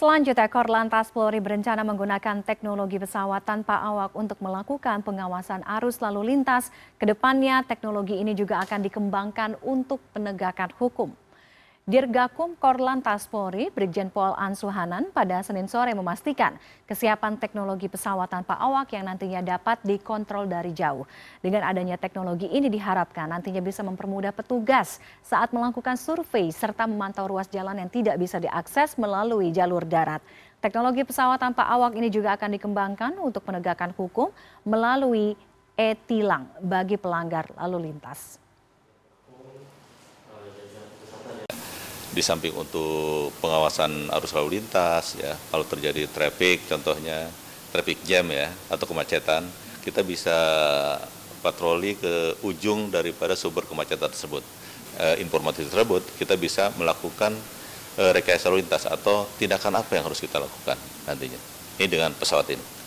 Selanjutnya, Korlantas Polri berencana menggunakan teknologi pesawat tanpa awak untuk melakukan pengawasan arus lalu lintas. Ke depannya, teknologi ini juga akan dikembangkan untuk penegakan hukum. Dirgakum Korlantas Polri, Brigjen Pol Ansuhanan pada Senin sore memastikan kesiapan teknologi pesawat tanpa awak yang nantinya dapat dikontrol dari jauh. Dengan adanya teknologi ini diharapkan nantinya bisa mempermudah petugas saat melakukan survei serta memantau ruas jalan yang tidak bisa diakses melalui jalur darat. Teknologi pesawat tanpa awak ini juga akan dikembangkan untuk penegakan hukum melalui e-tilang bagi pelanggar lalu lintas. Di samping untuk pengawasan arus lalu lintas ya. Kalau terjadi traffic contohnya traffic jam ya atau kemacetan kita bisa patroli ke ujung daripada sumber kemacetan tersebut. E, informasi tersebut kita bisa melakukan e, rekayasa lalu lintas atau tindakan apa yang harus kita lakukan nantinya. Ini dengan pesawat ini